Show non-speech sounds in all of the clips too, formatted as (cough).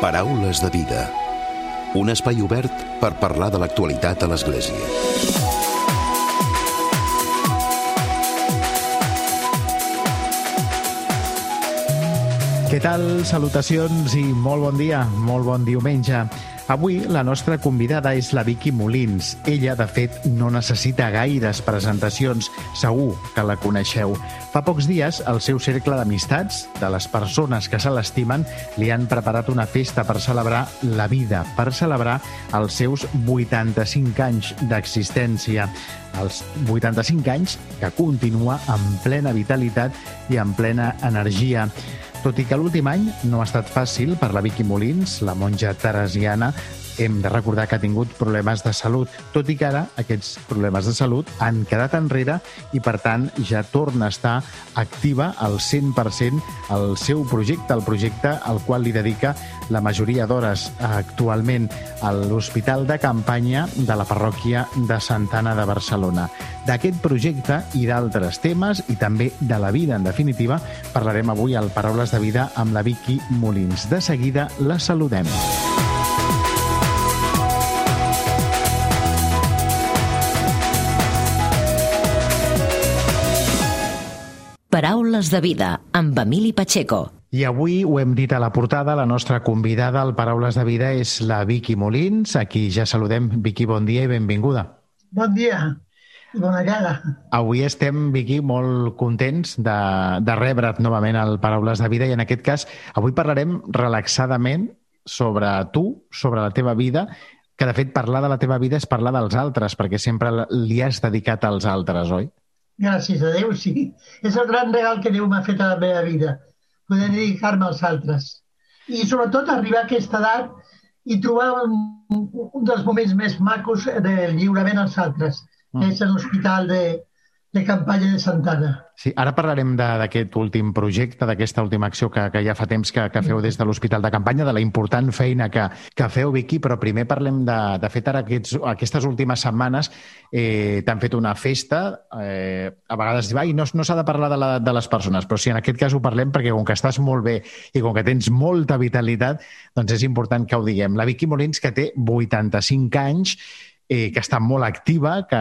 Paraules de vida. Un espai obert per parlar de l'actualitat a l'Església. Què tal? Salutacions i molt bon dia, molt bon diumenge. Avui la nostra convidada és la Vicky Molins. Ella, de fet, no necessita gaires presentacions. Segur que la coneixeu. Fa pocs dies, el seu cercle d'amistats, de les persones que se l'estimen, li han preparat una festa per celebrar la vida, per celebrar els seus 85 anys d'existència. Els 85 anys que continua en plena vitalitat i en plena energia. Tot i que l'últim any no ha estat fàcil per la Vicky Molins, la monja teresiana, hem de recordar que ha tingut problemes de salut, tot i que ara aquests problemes de salut han quedat enrere i, per tant, ja torna a estar activa al 100% el seu projecte, el projecte al qual li dedica la majoria d'hores actualment a l'Hospital de Campanya de la parròquia de Santana de Barcelona. D'aquest projecte i d'altres temes, i també de la vida, en definitiva, parlarem avui al Paraules de Vida amb la Vicky Molins. De seguida la saludem. Paraules de vida amb Emili Pacheco. I avui ho hem dit a la portada, la nostra convidada al Paraules de Vida és la Vicky Molins, a qui ja saludem. Vicky, bon dia i benvinguda. Bon dia i bona gala. Avui estem, Vicky, molt contents de, de rebre't novament al Paraules de Vida i en aquest cas avui parlarem relaxadament sobre tu, sobre la teva vida, que de fet parlar de la teva vida és parlar dels altres, perquè sempre li has dedicat als altres, oi? Gràcies a Déu, sí. És el gran regal que Déu m'ha fet a la meva vida, poder dedicar-me als altres. I sobretot arribar a aquesta edat i trobar un, un dels moments més macos del lliurament als altres, que és l'Hospital de, de Campanya de Santana. Sí, ara parlarem d'aquest últim projecte, d'aquesta última acció que, que ja fa temps que, que feu des de l'Hospital de Campanya, de la important feina que, que feu, Vicky, però primer parlem de, de fet ara aquests, aquestes últimes setmanes eh, t'han fet una festa, eh, a vegades diu, no, no s'ha de parlar de, la, de les persones, però sí, en aquest cas ho parlem perquè com que estàs molt bé i com que tens molta vitalitat, doncs és important que ho diguem. La Vicky Molins, que té 85 anys, eh, que està molt activa, que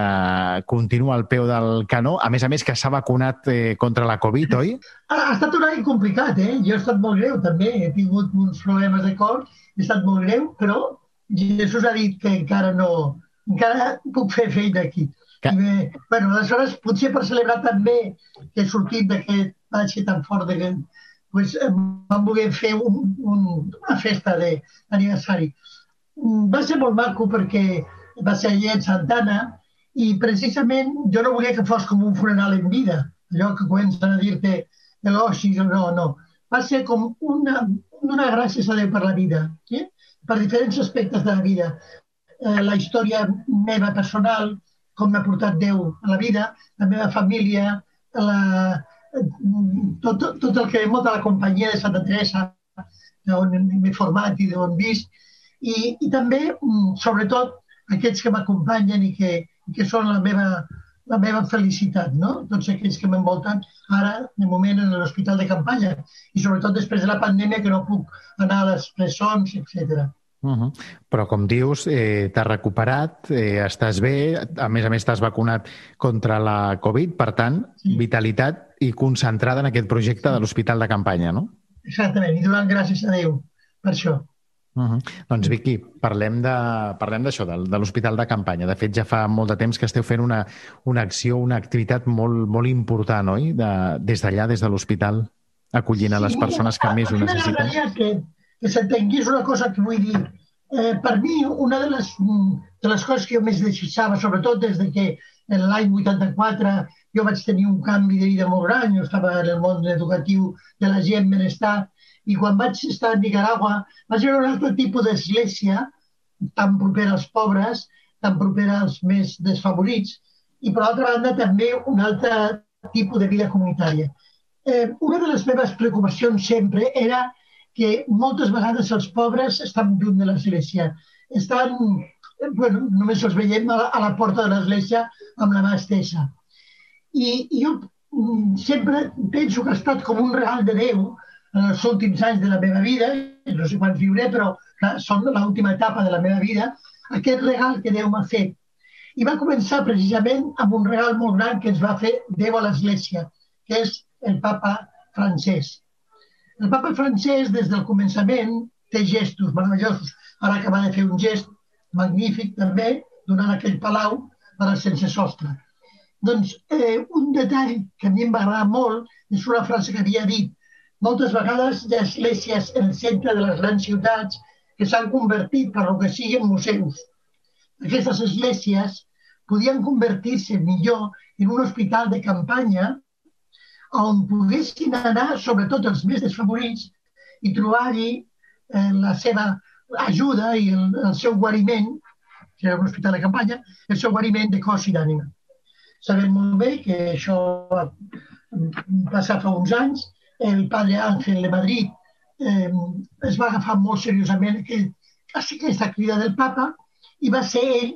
continua al peu del canó, a més a més que s'ha vacunat eh, contra la Covid, oi? Ha, ha estat un any complicat, eh? Jo he estat molt greu també, he tingut uns problemes de cor, he estat molt greu, però Jesús ha dit que encara no, encara puc fer feina aquí. Que... I bé, bueno, aleshores, potser per celebrar també que he sortit d'aquest batxe tan fort de que pues, vam voler fer un, un, una festa d'aniversari. Va ser molt maco perquè va ser a Santana i precisament jo no volia que fos com un funeral en vida, allò que comencen a dir-te elogis o no, no. Va ser com una, una gràcies a Déu per la vida, eh? per diferents aspectes de la vida. Eh, la història meva personal, com m'ha portat Déu a la vida, la meva família, la, tot, tot el que molta la companyia de Santa Teresa, on m'he format i d'on vist, i, i també, sobretot, aquests que m'acompanyen i que, i que són la meva, la meva felicitat, no? Tots aquells que m'envolten ara, de moment, en l'hospital de campanya i sobretot després de la pandèmia que no puc anar a les presons, etc. Uh -huh. Però, com dius, eh, t'has recuperat, eh, estàs bé, a més a més t'has vacunat contra la Covid, per tant, sí. vitalitat i concentrada en aquest projecte de l'Hospital de Campanya, no? Exactament, i donant gràcies a Déu per això. Uh -huh. Doncs, Vicky, parlem d'això, de, parlem de, de l'Hospital de Campanya. De fet, ja fa molt de temps que esteu fent una, una acció, una activitat molt, molt important, oi? De, des d'allà, des de l'hospital, acollint sí, a les persones que més ho necessiten. Que, que s'entenguis una cosa que vull dir. Eh, per mi, una de les, de les coses que jo més desitjava, sobretot des de que en l'any 84 jo vaig tenir un canvi de vida molt gran, jo estava en el món educatiu de la gent benestar, i quan vaig estar a Nicaragua vaig veure un altre tipus d'església tan propera als pobres, tan propera als més desfavorits i per altra banda també un altre tipus de vida comunitària. Eh, una de les meves preocupacions sempre era que moltes vegades els pobres estan lluny de l'església. Estan, bueno, només els veiem a la, a la porta de l'església amb la mà estesa. I, I jo mm, sempre penso que ha estat com un regal de Déu en els últims anys de la meva vida, no sé quants viuré, però són l'última etapa de la meva vida, aquest regal que Déu m'ha fet. I va començar precisament amb un regal molt gran que ens va fer Déu a l'Església, que és el papa francès. El papa francès, des del començament, té gestos meravellosos. Ara acaba de fer un gest magnífic també, donant aquell palau per al sense sostre. Doncs eh, un detall que a mi em va agradar molt és una frase que havia dit moltes vegades hi ha esglésies en el centre de les grans ciutats que s'han convertit per lo que sigui en museus. Aquestes esglésies podien convertir-se millor en un hospital de campanya on poguessin anar, sobretot els més desfavorits, i trobar-hi eh, la seva ajuda i el, el seu guariment, que era un hospital de campanya, el seu guariment de cos i d'ànima. Sabem molt bé que això va passar fa uns anys el padre Ángel de Madrid eh, es va agafar molt seriosament aquell, aquesta crida del papa i va ser ell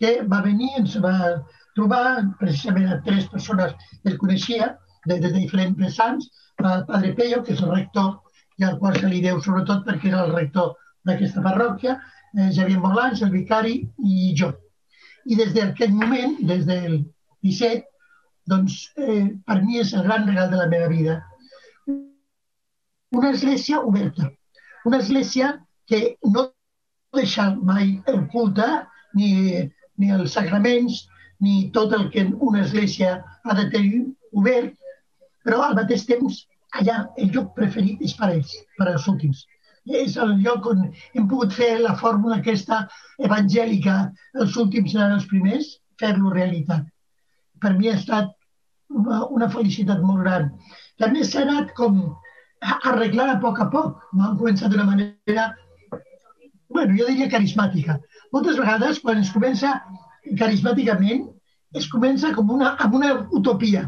que va venir, ens va trobar precisament a tres persones que el coneixia, de, de, diferents vessants, el padre Pello, que és el rector, i al qual se li deu sobretot perquè era el rector d'aquesta parròquia, eh, Xavier Morlans, el vicari i jo. I des d'aquell moment, des del 17, doncs eh, per mi és el gran regal de la meva vida una església oberta, una església que no deixa mai el culte, ni, ni els sacraments, ni tot el que una església ha de tenir obert, però al mateix temps allà el lloc preferit és per ells, per als últims. És el lloc on hem pogut fer la fórmula aquesta evangèlica, els últims seran els primers, fer-lo realitat. Per mi ha estat una, felicitat molt gran. També s'ha anat com arreglar a poc a poc. Vam començar d'una manera, bueno, jo diria carismàtica. Moltes vegades, quan es comença carismàticament, es comença com una, amb una utopia.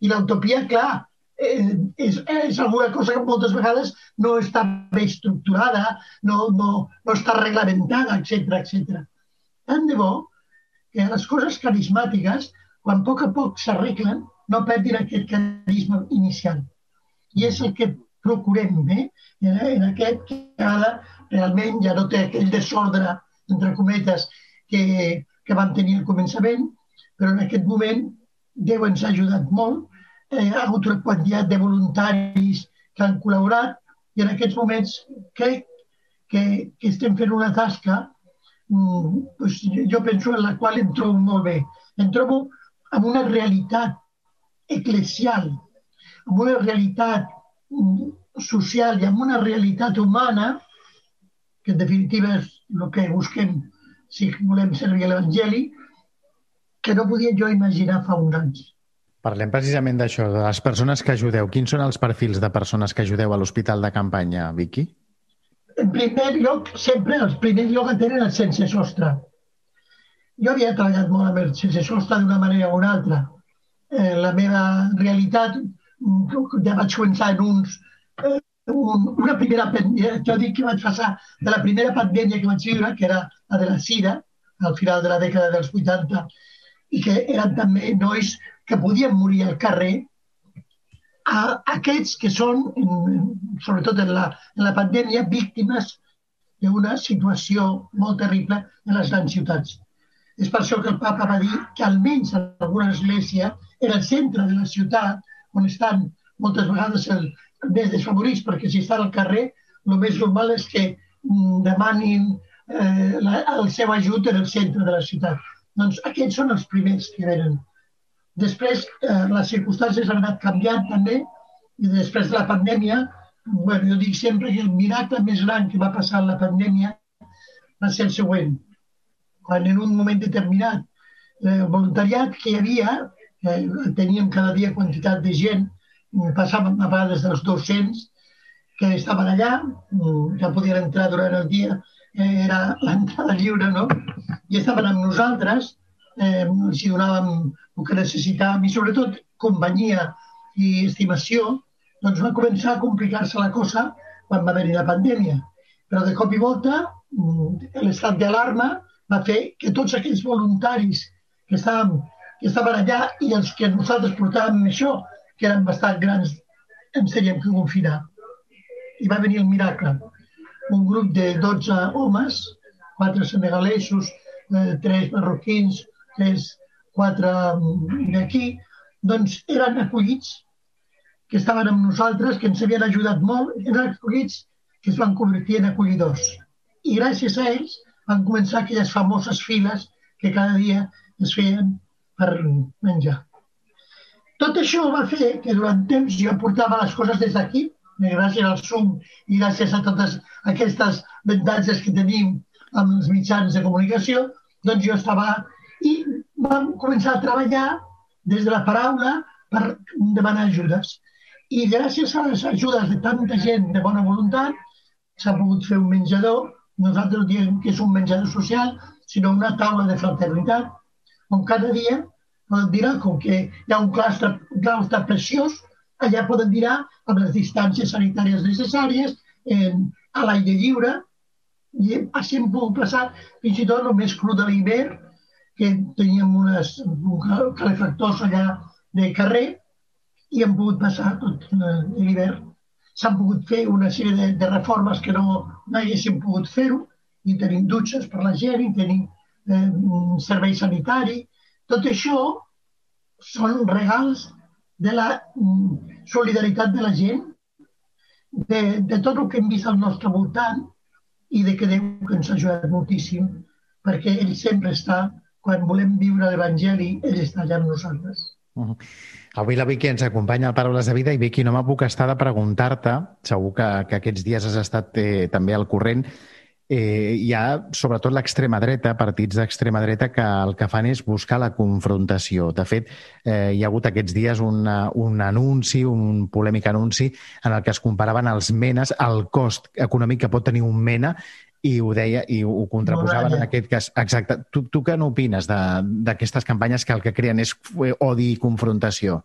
I l'utopia, clar, eh, és, és alguna cosa que moltes vegades no està bé estructurada, no, no, no està reglamentada, etc etc. Tant de bo que les coses carismàtiques, quan a poc a poc s'arreglen, no perdin aquest carisma inicial. I és el que procurem, eh? en aquest que ara realment ja no té aquell desordre, entre cometes, que, que vam tenir al començament, però en aquest moment Déu ens ha ajudat molt, eh, ha hagut una quantitat de voluntaris que han col·laborat i en aquests moments crec que, que estem fent una tasca mm, pues, jo penso en la qual em trobo molt bé. Em trobo amb una realitat eclesial, amb una realitat social i amb una realitat humana, que en definitiva és el que busquem si volem servir l'Evangeli, que no podia jo imaginar fa uns anys. Parlem precisament d'això, de les persones que ajudeu. Quins són els perfils de persones que ajudeu a l'hospital de campanya, Vicky? En primer lloc, sempre el primer lloc que tenen el sense sostre. Jo havia treballat molt amb el sense sostre d'una manera o una altra. Eh, la meva realitat ja vaig començar en uns, eh, un, una primera pandèmia, jo dic que vaig passar de la primera pandèmia que vaig viure, que era la de la sida, al final de la dècada dels 80, i que eren també nois que podien morir al carrer, a aquests que són, sobretot en la, en la pandèmia, víctimes d'una situació molt terrible en les grans ciutats. És per això que el papa va dir que almenys en alguna església, en el centre de la ciutat, on estan moltes vegades el, més desfavorits, perquè si estan al carrer, el més normal és que mm, demanin eh, la, el seu ajut en el centre de la ciutat. Doncs aquests són els primers que venen. Després, eh, les circumstàncies han anat canviant també, i després de la pandèmia, bueno, jo dic sempre que el miracle més gran que va passar en la pandèmia va ser el següent. Quan en un moment determinat eh, el voluntariat que hi havia eh, teníem cada dia quantitat de gent, passàvem a vegades dels 200 que estaven allà, mm, ja podien entrar durant el dia, eh, era (laughs) l'entrada lliure, no? I estaven amb nosaltres, eh, els donàvem el que necessitàvem i sobretot companyia i estimació, doncs va començar a complicar-se la cosa quan va haver-hi la pandèmia. Però de cop i volta mm, l'estat d'alarma va fer que tots aquells voluntaris que estàvem que estaven allà i els que nosaltres portàvem això, que eren bastant grans, ens teníem que confinar. i va venir el miracle. Un grup de 12 homes, quatre senegalesos, eh, tres marroquins, tres, quatre mm, d'aquí, doncs eren acollits, que estaven amb nosaltres, que ens havien ajudat molt, eren acollits que es van convertir en acollidors. I gràcies a ells van començar aquelles famoses files que cada dia es feien per menjar. Tot això va fer que durant temps jo portava les coses des d'aquí, gràcies al Zoom i gràcies a totes aquestes avantatges que tenim amb els mitjans de comunicació, doncs jo estava i vam començar a treballar des de la paraula per demanar ajudes. I gràcies a les ajudes de tanta gent de bona voluntat s'ha pogut fer un menjador. Nosaltres diem que és un menjador social, sinó una taula de fraternitat, on cada dia poden dinar, com que hi ha un claustre, un claustre preciós, allà poden dinar amb les distàncies sanitàries necessàries, en, a l'aire lliure, i així hem pogut passar fins i tot el més cru de l'hivern, que teníem unes, un calefactors allà de carrer i hem pogut passar tot l'hivern. S'han pogut fer una sèrie de, de reformes que no, no haguéssim pogut fer-ho i tenim dutxes per la gent i tenim eh, servei sanitari. Tot això són regals de la mm, solidaritat de la gent, de, de tot el que hem vist al nostre voltant i de que Déu que ens ha ajudat moltíssim perquè ell sempre està quan volem viure l'Evangeli, ell està allà amb nosaltres. Uh -huh. Avui la Vicky ens acompanya al Paraules de Vida i Vicky, no me puc estar de preguntar-te, segur que, que aquests dies has estat eh, també al corrent, eh, hi ha sobretot l'extrema dreta, partits d'extrema dreta que el que fan és buscar la confrontació. De fet, eh, hi ha hagut aquests dies una, un anunci, un polèmic anunci, en el que es comparaven els menes, el cost econòmic que pot tenir un mena i ho deia i ho contraposaven en aquest cas. Exacte. Tu, tu què n'opines d'aquestes campanyes que el que creen és odi i confrontació?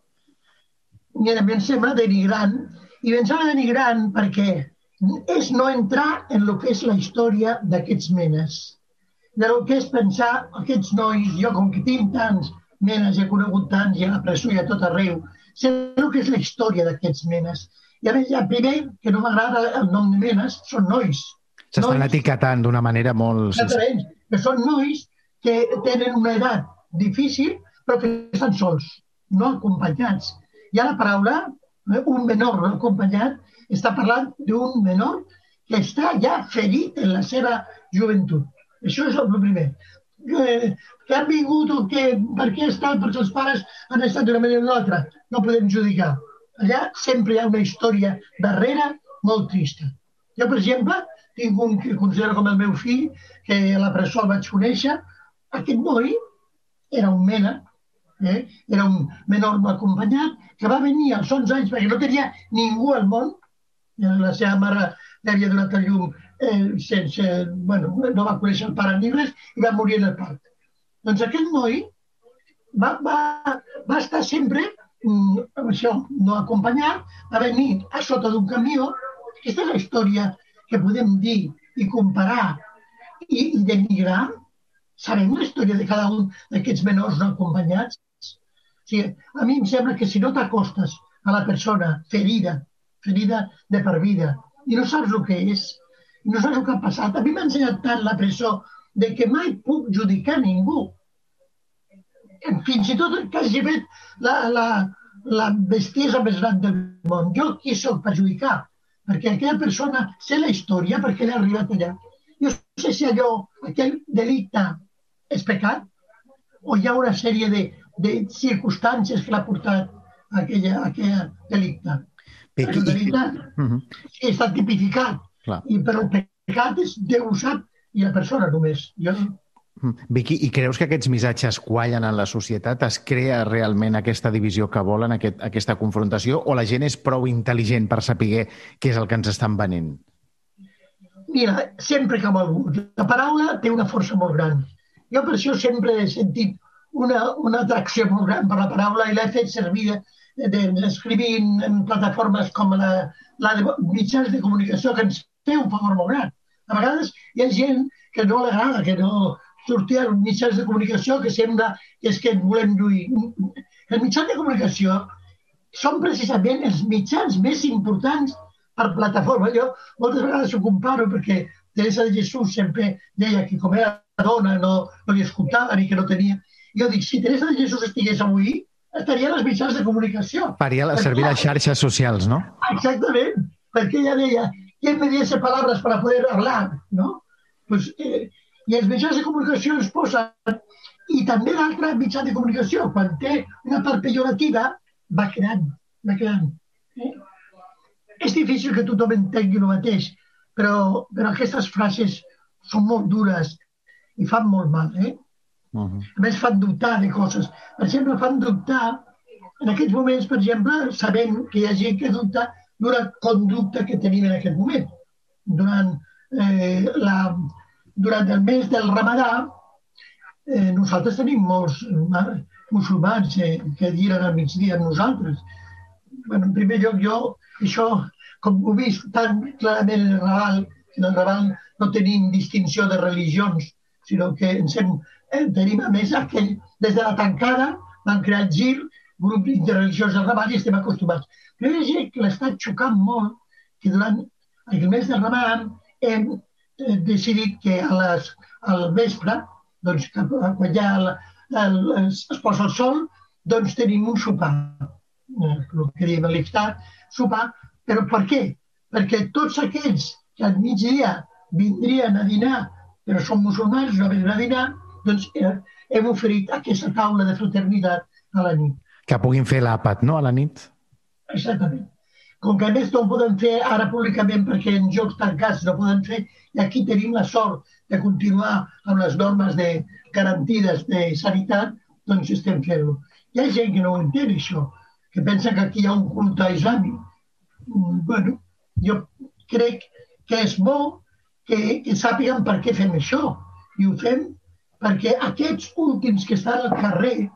Mira, em sembla denigrant, i em sembla denigrant perquè és no entrar en el que és la història d'aquests menes, de lo que és pensar aquests nois, jo com que tinc tants menes, he conegut tants i a la presó i a tot arreu, sé el que és la història d'aquests menes. I a més, ja, primer, que no m'agrada el nom de menes, són nois S'estan etiquetant d'una manera molt... Exactament, que són nois que tenen una edat difícil, però que estan sols, no acompanyats. I a la paraula, un menor no acompanyat, està parlant d'un menor que està ja ferit en la seva joventut. Això és el primer. Que, que han vingut o que, per què estan, perquè els pares han estat d'una manera o d'una altra. No podem judicar. Allà sempre hi ha una història darrere molt trista. Jo, per exemple, tinc un que considero com el meu fill, que a la presó el vaig conèixer. Aquest noi era un mena, eh? era un menor no acompanyat, que va venir als 11 anys perquè no tenia ningú al món. La seva mare li havia donat el llum eh, sense... Bueno, no va conèixer el pare ni res i va morir en el parc. Doncs aquest noi va, va, va estar sempre mm, això, no acompanyat, va venir a sota d'un camió. Aquesta és la història que podem dir i comparar i, i denigrar, sabem la història de cada un d'aquests menors no acompanyats? Sigui, a mi em sembla que si no t'acostes a la persona ferida, ferida de per vida, i no saps el que és, i no saps el que ha passat, a mi m'ha ensenyat tant la presó de que mai puc judicar ningú. Fins i tot que hagi fet la, la, la bestiesa més gran del món. Jo qui sóc per judicar? perquè aquella persona sé la història perquè l'ha arribat allà. Jo sé si allò, aquell delicte és pecat o hi ha una sèrie de, de circumstàncies que l'ha portat a aquella, a aquella delicte. Pequi... El delicte uh -huh. està tipificat, Clar. i, però el pecat és Déu sap i la persona només. Jo Mm. Vicky, i creus que aquests missatges quallen en la societat? Es crea realment aquesta divisió que volen, aquest, aquesta confrontació, o la gent és prou intel·ligent per saber què és el que ens estan venent? Mira, sempre que ha volgut. La paraula té una força molt gran. Jo per això sempre he sentit una, una atracció per la paraula i l'he fet servir escrivint en plataformes com la, la de mitjans de comunicació que ens té un favor molt gran. A vegades hi ha gent que no li agrada, que no, sortir als mitjans de comunicació que sembla que és que volem lluir. Els mitjans de comunicació són precisament els mitjans més importants per plataforma. Jo moltes vegades ho comparo perquè Teresa de Jesús sempre deia que com era dona no, no li escoltava ni que no tenia. Jo dic, si Teresa de Jesús estigués avui, estaria a les mitjans de comunicació. Faria la servir les xarxes socials, no? Exactament, perquè ella deia, ¿quién me diese palabras para poder hablar? ¿no? Pues, eh, I els mitjans de comunicació es posen, i també l'altre mitjà de comunicació, quan té una part pejorativa, va creant, va creant. Eh? És difícil que tothom entengui el mateix, però, però aquestes frases són molt dures i fan molt mal. Eh? Uh -huh. A més, fan dubtar de coses. Per exemple, fan dubtar, en aquests moments, per exemple, sabem que hi ha gent que dubta d'una conducta que tenim en aquest moment. Durant, eh, la, durant el mes del ramadà, eh, nosaltres tenim molts musulmans eh, que diran al migdia amb nosaltres. Bueno, en primer lloc, jo, això, com ho he vist tan clarament en el Raval, en el Raval no tenim distinció de religions, sinó que ens hem, eh, tenim a més aquell, des de la tancada van crear el GIR, grup interreligiós del Raval, i estem acostumats. Però hi ha gent que l'està xocant molt, que durant el mes del Ramadà hem eh, decidit que a les, al vespre, doncs, quan ja el, el, es, es posa el sol, doncs tenim un sopar, eh, el que diem l'iftar, sopar, però per què? Perquè tots aquells que al migdia vindrien a dinar però som musulmans, no venen a dinar, doncs eh, hem oferit aquesta taula de fraternitat a la nit. Que puguin fer l'àpat, no?, a la nit. Exactament. Com que a més no ho poden fer ara públicament perquè en jocs tancats no poden fer, i aquí tenim la sort de continuar amb les normes de garantides de sanitat, doncs estem fent-ho. Hi ha gent que no ho entén, això, que pensa que aquí hi ha un culte islàmic. Bueno, jo crec que és bo que, que sàpiguen per què fem això. I ho fem perquè aquests últims que estan al carrer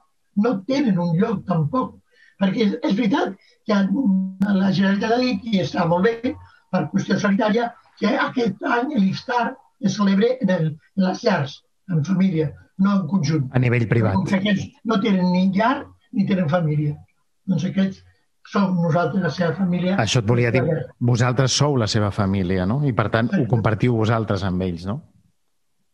no tenen un lloc tampoc. Perquè és, veritat que la Generalitat ha dit, i està molt bé, per qüestió sanitària, que aquest any l'Iftar es celebra en, el, en les llars, en família, no en conjunt. A nivell privat. Doncs aquests no tenen ni llar ni tenen família. Doncs aquests som nosaltres la seva família. Això et volia dir, vosaltres sou la seva família, no? I per tant ho compartiu vosaltres amb ells, no?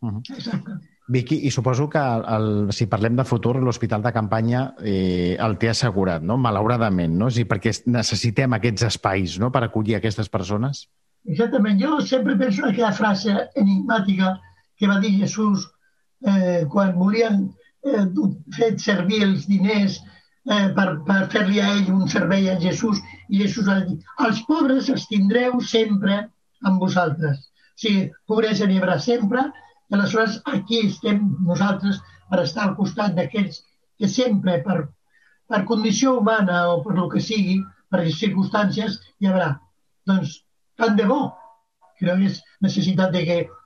Uh -huh. Exacte. Vicky, i suposo que el, si parlem de futur, l'Hospital de Campanya eh, el té assegurat, no? malauradament, no? Sí, perquè necessitem aquests espais no? per acollir aquestes persones. Exactament. Jo sempre penso en aquella frase enigmàtica que va dir Jesús eh, quan volien eh, fer servir els diners eh, per, per fer-li a ell un servei a Jesús i Jesús ha dit, els pobres els tindreu sempre amb vosaltres. O sigui, pobresa n'hi haurà sempre i aleshores aquí estem nosaltres per estar al costat d'aquells que sempre per, per condició humana o per lo que sigui, per les circumstàncies, hi haurà. Doncs tant de bo que no és necessitat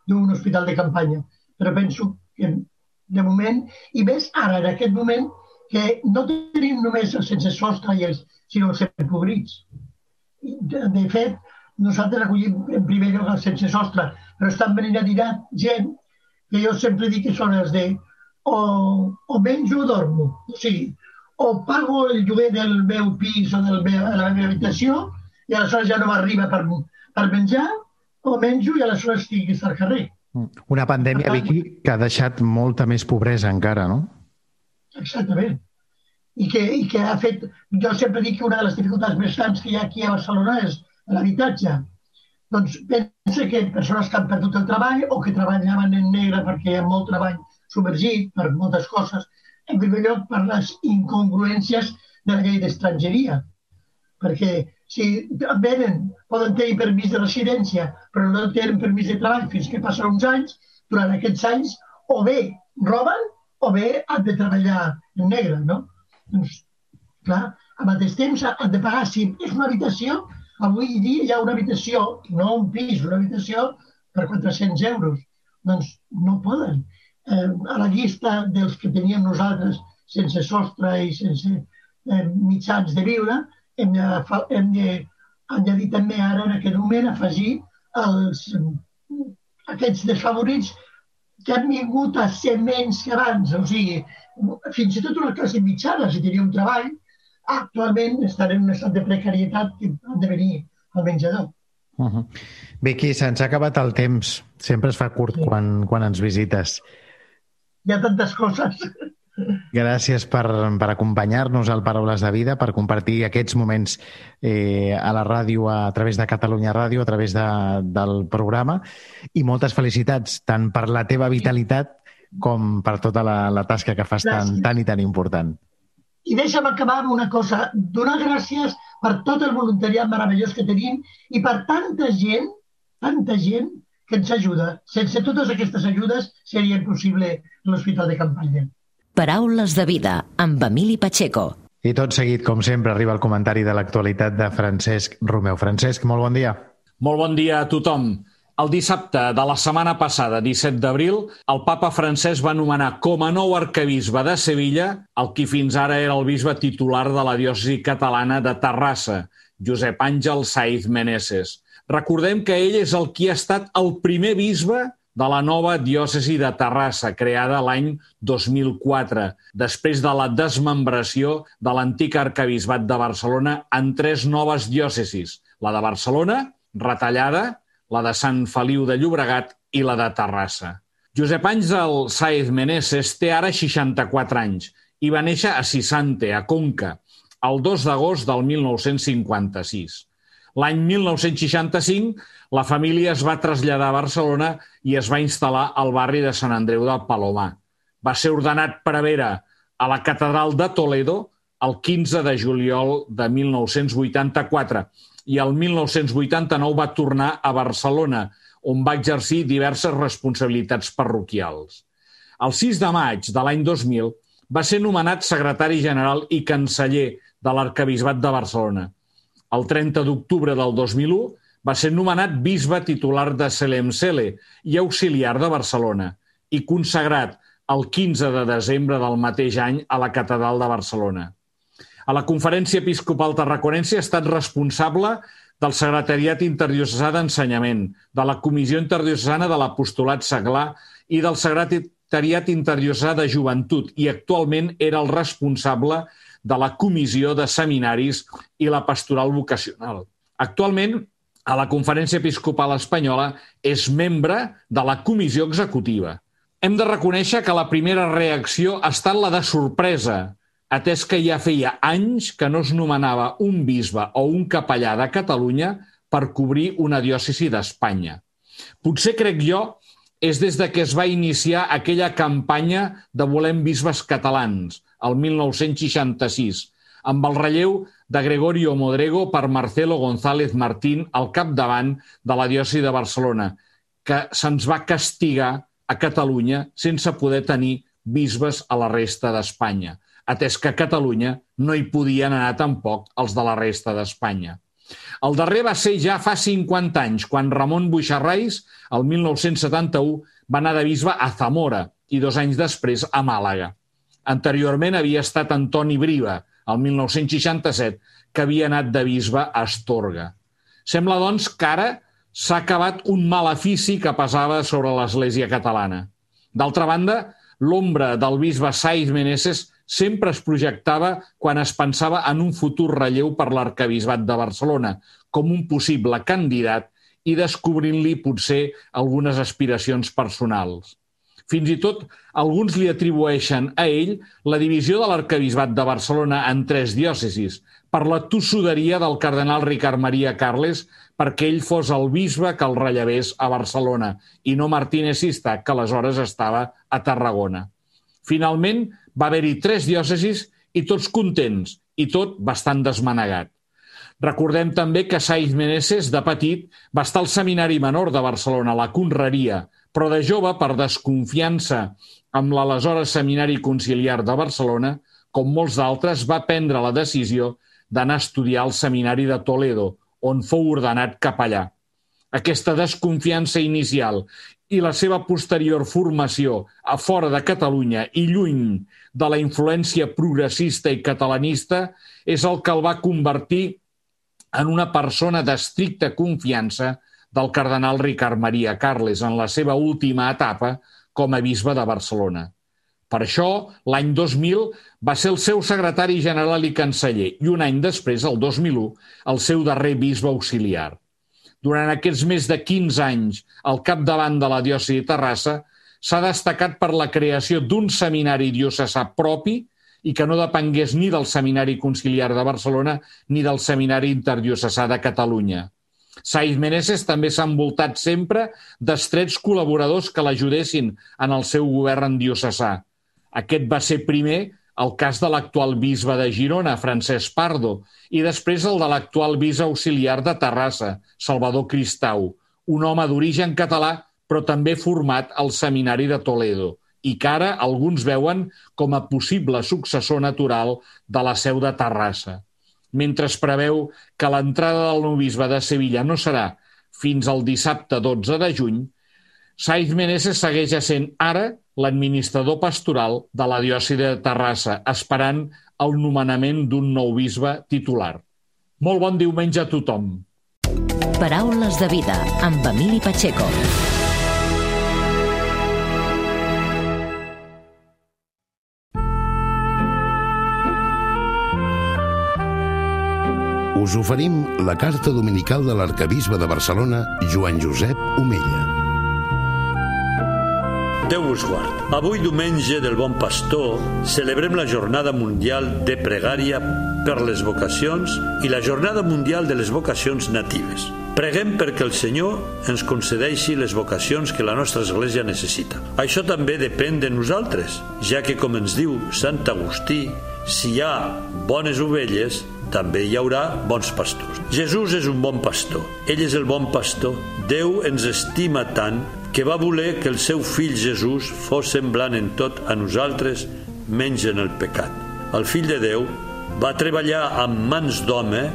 d'un hospital de campanya. Però penso que de moment, i més ara, en aquest moment, que no tenim només els sense sostre i els, sinó els empobrits. De, fet, nosaltres acollim en primer lloc els sense sostre, però estan venint a dinar gent que jo sempre dic que són els de o, o menjo o dormo. O sigui, o pago el lloguer del meu pis o del meu, de la meva habitació i aleshores ja no m'arriba per, per menjar, o menjo i aleshores estic al carrer. Una pandèmia, Vicky, que ha deixat molta més pobresa encara, no? Exactament. I que, I que ha fet... Jo sempre dic que una de les dificultats més grans que hi ha aquí a Barcelona és l'habitatge. Doncs pensa que persones que han perdut el treball o que treballaven en negre perquè hi ha molt treball submergit per moltes coses, en primer lloc per les incongruències de la llei d'estrangeria. Perquè si venen, poden tenir permís de residència, però no tenen permís de treball fins que passen uns anys, durant aquests anys o bé roben o bé han de treballar en negre, no? Doncs, clar, al mateix temps han de pagar, si és una habitació, avui dia hi ha una habitació, no un pis, una habitació per 400 euros. Doncs no poden. Eh, a la llista dels que teníem nosaltres sense sostre i sense eh, mitjans de viure, hem de, hem de añadir també ara en aquest moment afegir els, aquests desfavorits que han vingut a ser menys que abans. O sigui, fins i tot una classe mitjana, si tenia un treball, actualment estan en un estat de precarietat que han de venir al menjador. Uh -huh. Vicky, se'ns ha acabat el temps. Sempre es fa curt sí. quan, quan ens visites. Hi ha tantes coses. Gràcies per, per acompanyar-nos al Paraules de Vida, per compartir aquests moments eh, a la ràdio, a, a través de Catalunya Ràdio, a través de, del programa. I moltes felicitats, tant per la teva vitalitat com per tota la, la tasca que fas tan, tan i tan important. I deixa'm acabar amb una cosa. Donar gràcies per tot el voluntariat meravellós que tenim i per tanta gent, tanta gent que ens ajuda. Sense totes aquestes ajudes seria impossible l'hospital de campanya. Paraules de vida amb Emili Pacheco. I tot seguit, com sempre, arriba el comentari de l'actualitat de Francesc Romeu. Francesc, molt bon dia. Molt bon dia a tothom. El dissabte de la setmana passada, 17 d'abril, el papa Francesc va nomenar com a nou arcabisbe de Sevilla el qui fins ara era el bisbe titular de la diòcesi catalana de Terrassa, Josep Àngel Saiz Meneses. Recordem que ell és el qui ha estat el primer bisbe de la nova diòcesi de Terrassa, creada l'any 2004, després de la desmembració de l'antic arcabisbat de Barcelona en tres noves diòcesis, la de Barcelona, retallada, la de Sant Feliu de Llobregat i la de Terrassa. Josep Àngel Saez Meneses té ara 64 anys i va néixer a Sisante, a Conca, el 2 d'agost del 1956. L'any 1965 la família es va traslladar a Barcelona i es va instal·lar al barri de Sant Andreu de Palomar. Va ser ordenat prevere a la catedral de Toledo el 15 de juliol de 1984 i el 1989 va tornar a Barcelona, on va exercir diverses responsabilitats parroquials. El 6 de maig de l'any 2000 va ser nomenat secretari general i canceller de l'Arcabisbat de Barcelona el 30 d'octubre del 2001 va ser nomenat bisbe titular de Selemsele i auxiliar de Barcelona i consagrat el 15 de desembre del mateix any a la Catedral de Barcelona. A la Conferència Episcopal Tarraconense ha estat responsable del Secretariat Interdiocesà d'Ensenyament, de la Comissió Interdiocesana de l'Apostolat Seglar i del Secretariat Interdiocesà de Joventut i actualment era el responsable de la Comissió de Seminaris i la Pastoral Vocacional. Actualment, a la Conferència Episcopal Espanyola és membre de la Comissió Executiva. Hem de reconèixer que la primera reacció ha estat la de sorpresa, atès que ja feia anys que no es nomenava un bisbe o un capellà de Catalunya per cobrir una diòcesi d'Espanya. Potser, crec jo, és des de que es va iniciar aquella campanya de Volem bisbes catalans, el 1966, amb el relleu de Gregorio Modrego per Marcelo González Martín al capdavant de la diòcesi de Barcelona, que se'ns va castigar a Catalunya sense poder tenir bisbes a la resta d'Espanya, atès que a Catalunya no hi podien anar tampoc els de la resta d'Espanya. El darrer va ser ja fa 50 anys, quan Ramon Buixarrais, el 1971, va anar de bisbe a Zamora i dos anys després a Màlaga. Anteriorment havia estat Antoni Briva, el 1967, que havia anat de bisbe a Astorga. Sembla, doncs, que ara s'ha acabat un malefici que pesava sobre l'Església catalana. D'altra banda, l'ombra del bisbe Saiz Meneses sempre es projectava quan es pensava en un futur relleu per l'arcabisbat de Barcelona, com un possible candidat i descobrint-li potser algunes aspiracions personals. Fins i tot alguns li atribueixen a ell la divisió de l'arcabisbat de Barcelona en tres diòcesis per la tossuderia del cardenal Ricard Maria Carles perquè ell fos el bisbe que el rellevés a Barcelona i no Martínez Sista, que aleshores estava a Tarragona. Finalment, va haver-hi tres diòcesis i tots contents, i tot bastant desmanegat. Recordem també que Saiz Meneses, de petit, va estar al Seminari Menor de Barcelona, la Conreria, però de jove, per desconfiança amb l'aleshores Seminari Conciliar de Barcelona, com molts d'altres, va prendre la decisió d'anar a estudiar al Seminari de Toledo, on fou ordenat capellà. Aquesta desconfiança inicial i la seva posterior formació a fora de Catalunya i lluny de la influència progressista i catalanista és el que el va convertir en una persona d'estricta confiança del cardenal Ricard Maria Carles en la seva última etapa com a bisbe de Barcelona. Per això, l'any 2000 va ser el seu secretari general i canceller i un any després, el 2001, el seu darrer bisbe auxiliar. Durant aquests més de 15 anys al capdavant de la diòcesi de Terrassa, s'ha destacat per la creació d'un seminari diocesà propi i que no depengués ni del Seminari Conciliar de Barcelona ni del Seminari Interdiocesà de Catalunya. Saiz Meneses també s'ha envoltat sempre d'estrets col·laboradors que l'ajudessin en el seu govern diocesà. Aquest va ser primer el cas de l'actual bisbe de Girona, Francesc Pardo, i després el de l'actual bisbe auxiliar de Terrassa, Salvador Cristau, un home d'origen català però també format al Seminari de Toledo i que ara alguns veuen com a possible successor natural de la seu de Terrassa. Mentre es preveu que l'entrada del nou bisbe de Sevilla no serà fins al dissabte 12 de juny, Saiz Meneses segueix sent ara l'administrador pastoral de la diòcesi de Terrassa, esperant el nomenament d'un nou bisbe titular. Molt bon diumenge a tothom. Paraules de vida amb Emili Pacheco. us oferim la carta dominical de l'arcabisbe de Barcelona, Joan Josep Omella. Déu us guard. Avui, diumenge del Bon Pastor, celebrem la Jornada Mundial de Pregària per les vocacions i la Jornada Mundial de les Vocacions Natives. Preguem perquè el Senyor ens concedeixi les vocacions que la nostra Església necessita. Això també depèn de nosaltres, ja que, com ens diu Sant Agustí, si hi ha bones ovelles, també hi haurà bons pastors. Jesús és un bon pastor. Ell és el bon pastor. Déu ens estima tant que va voler que el seu fill Jesús fos semblant en tot a nosaltres, menys en el pecat. El fill de Déu va treballar amb mans d'home,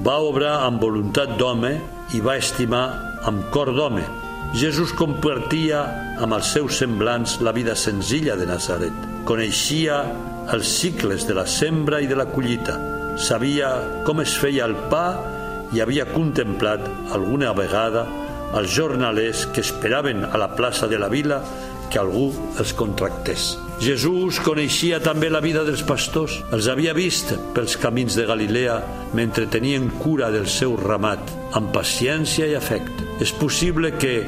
va obrar amb voluntat d'home i va estimar amb cor d'home. Jesús compartia amb els seus semblants la vida senzilla de Nazaret. Coneixia els cicles de la sembra i de la collita sabia com es feia el pa i havia contemplat alguna vegada els jornalers que esperaven a la plaça de la vila que algú els contractés. Jesús coneixia també la vida dels pastors, els havia vist pels camins de Galilea mentre tenien cura del seu ramat, amb paciència i afecte. És possible que,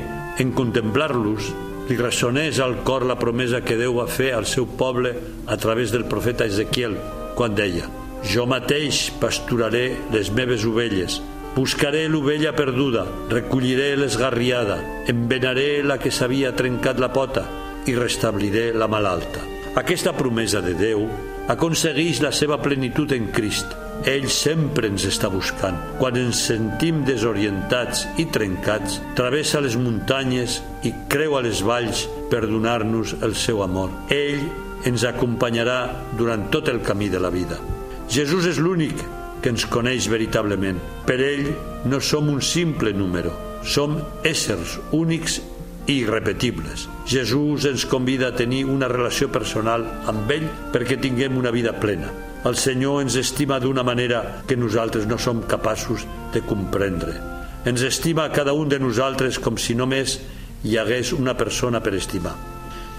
en contemplar-los, li ressonés al cor la promesa que Déu va fer al seu poble a través del profeta Ezequiel, quan deia jo mateix pasturaré les meves ovelles, buscaré l'ovella perduda, recolliré l'esgarriada, envenaré la que s'havia trencat la pota i restabliré la malalta. Aquesta promesa de Déu aconsegueix la seva plenitud en Crist. Ell sempre ens està buscant. Quan ens sentim desorientats i trencats, travessa les muntanyes i creua les valls per donar-nos el seu amor. Ell ens acompanyarà durant tot el camí de la vida. Jesús és l'únic que ens coneix veritablement. Per ell no som un simple número, som éssers únics i irrepetibles. Jesús ens convida a tenir una relació personal amb ell perquè tinguem una vida plena. El Senyor ens estima d'una manera que nosaltres no som capaços de comprendre. Ens estima a cada un de nosaltres com si només hi hagués una persona per estimar.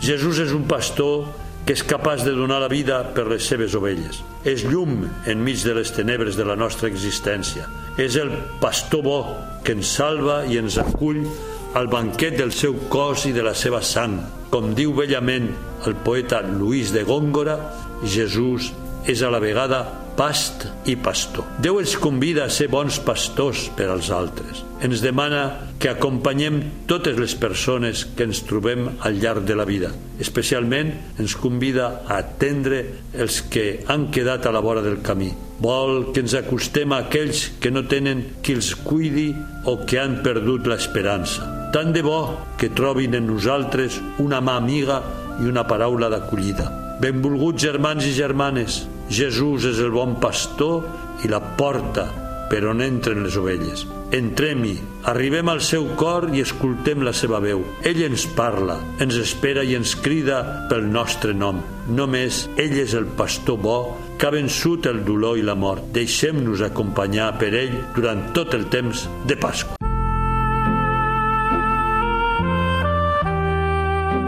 Jesús és un pastor que és capaç de donar la vida per les seves ovelles. És llum enmig de les tenebres de la nostra existència. És el pastor bo que ens salva i ens acull al banquet del seu cos i de la seva sang. Com diu bellament el poeta Luis de Góngora, Jesús és a la vegada past i pastor. Déu ens convida a ser bons pastors per als altres. Ens demana que acompanyem totes les persones que ens trobem al llarg de la vida. Especialment ens convida a atendre els que han quedat a la vora del camí. Vol que ens acostem a aquells que no tenen qui els cuidi o que han perdut l'esperança. Tant de bo que trobin en nosaltres una mà amiga i una paraula d'acollida. Benvolguts germans i germanes, Jesús és el bon pastor i la porta per on entren les ovelles. Entrem-hi, arribem al seu cor i escoltem la seva veu. Ell ens parla, ens espera i ens crida pel nostre nom. Només ell és el pastor bo que ha vençut el dolor i la mort. Deixem-nos acompanyar per ell durant tot el temps de Pasqua.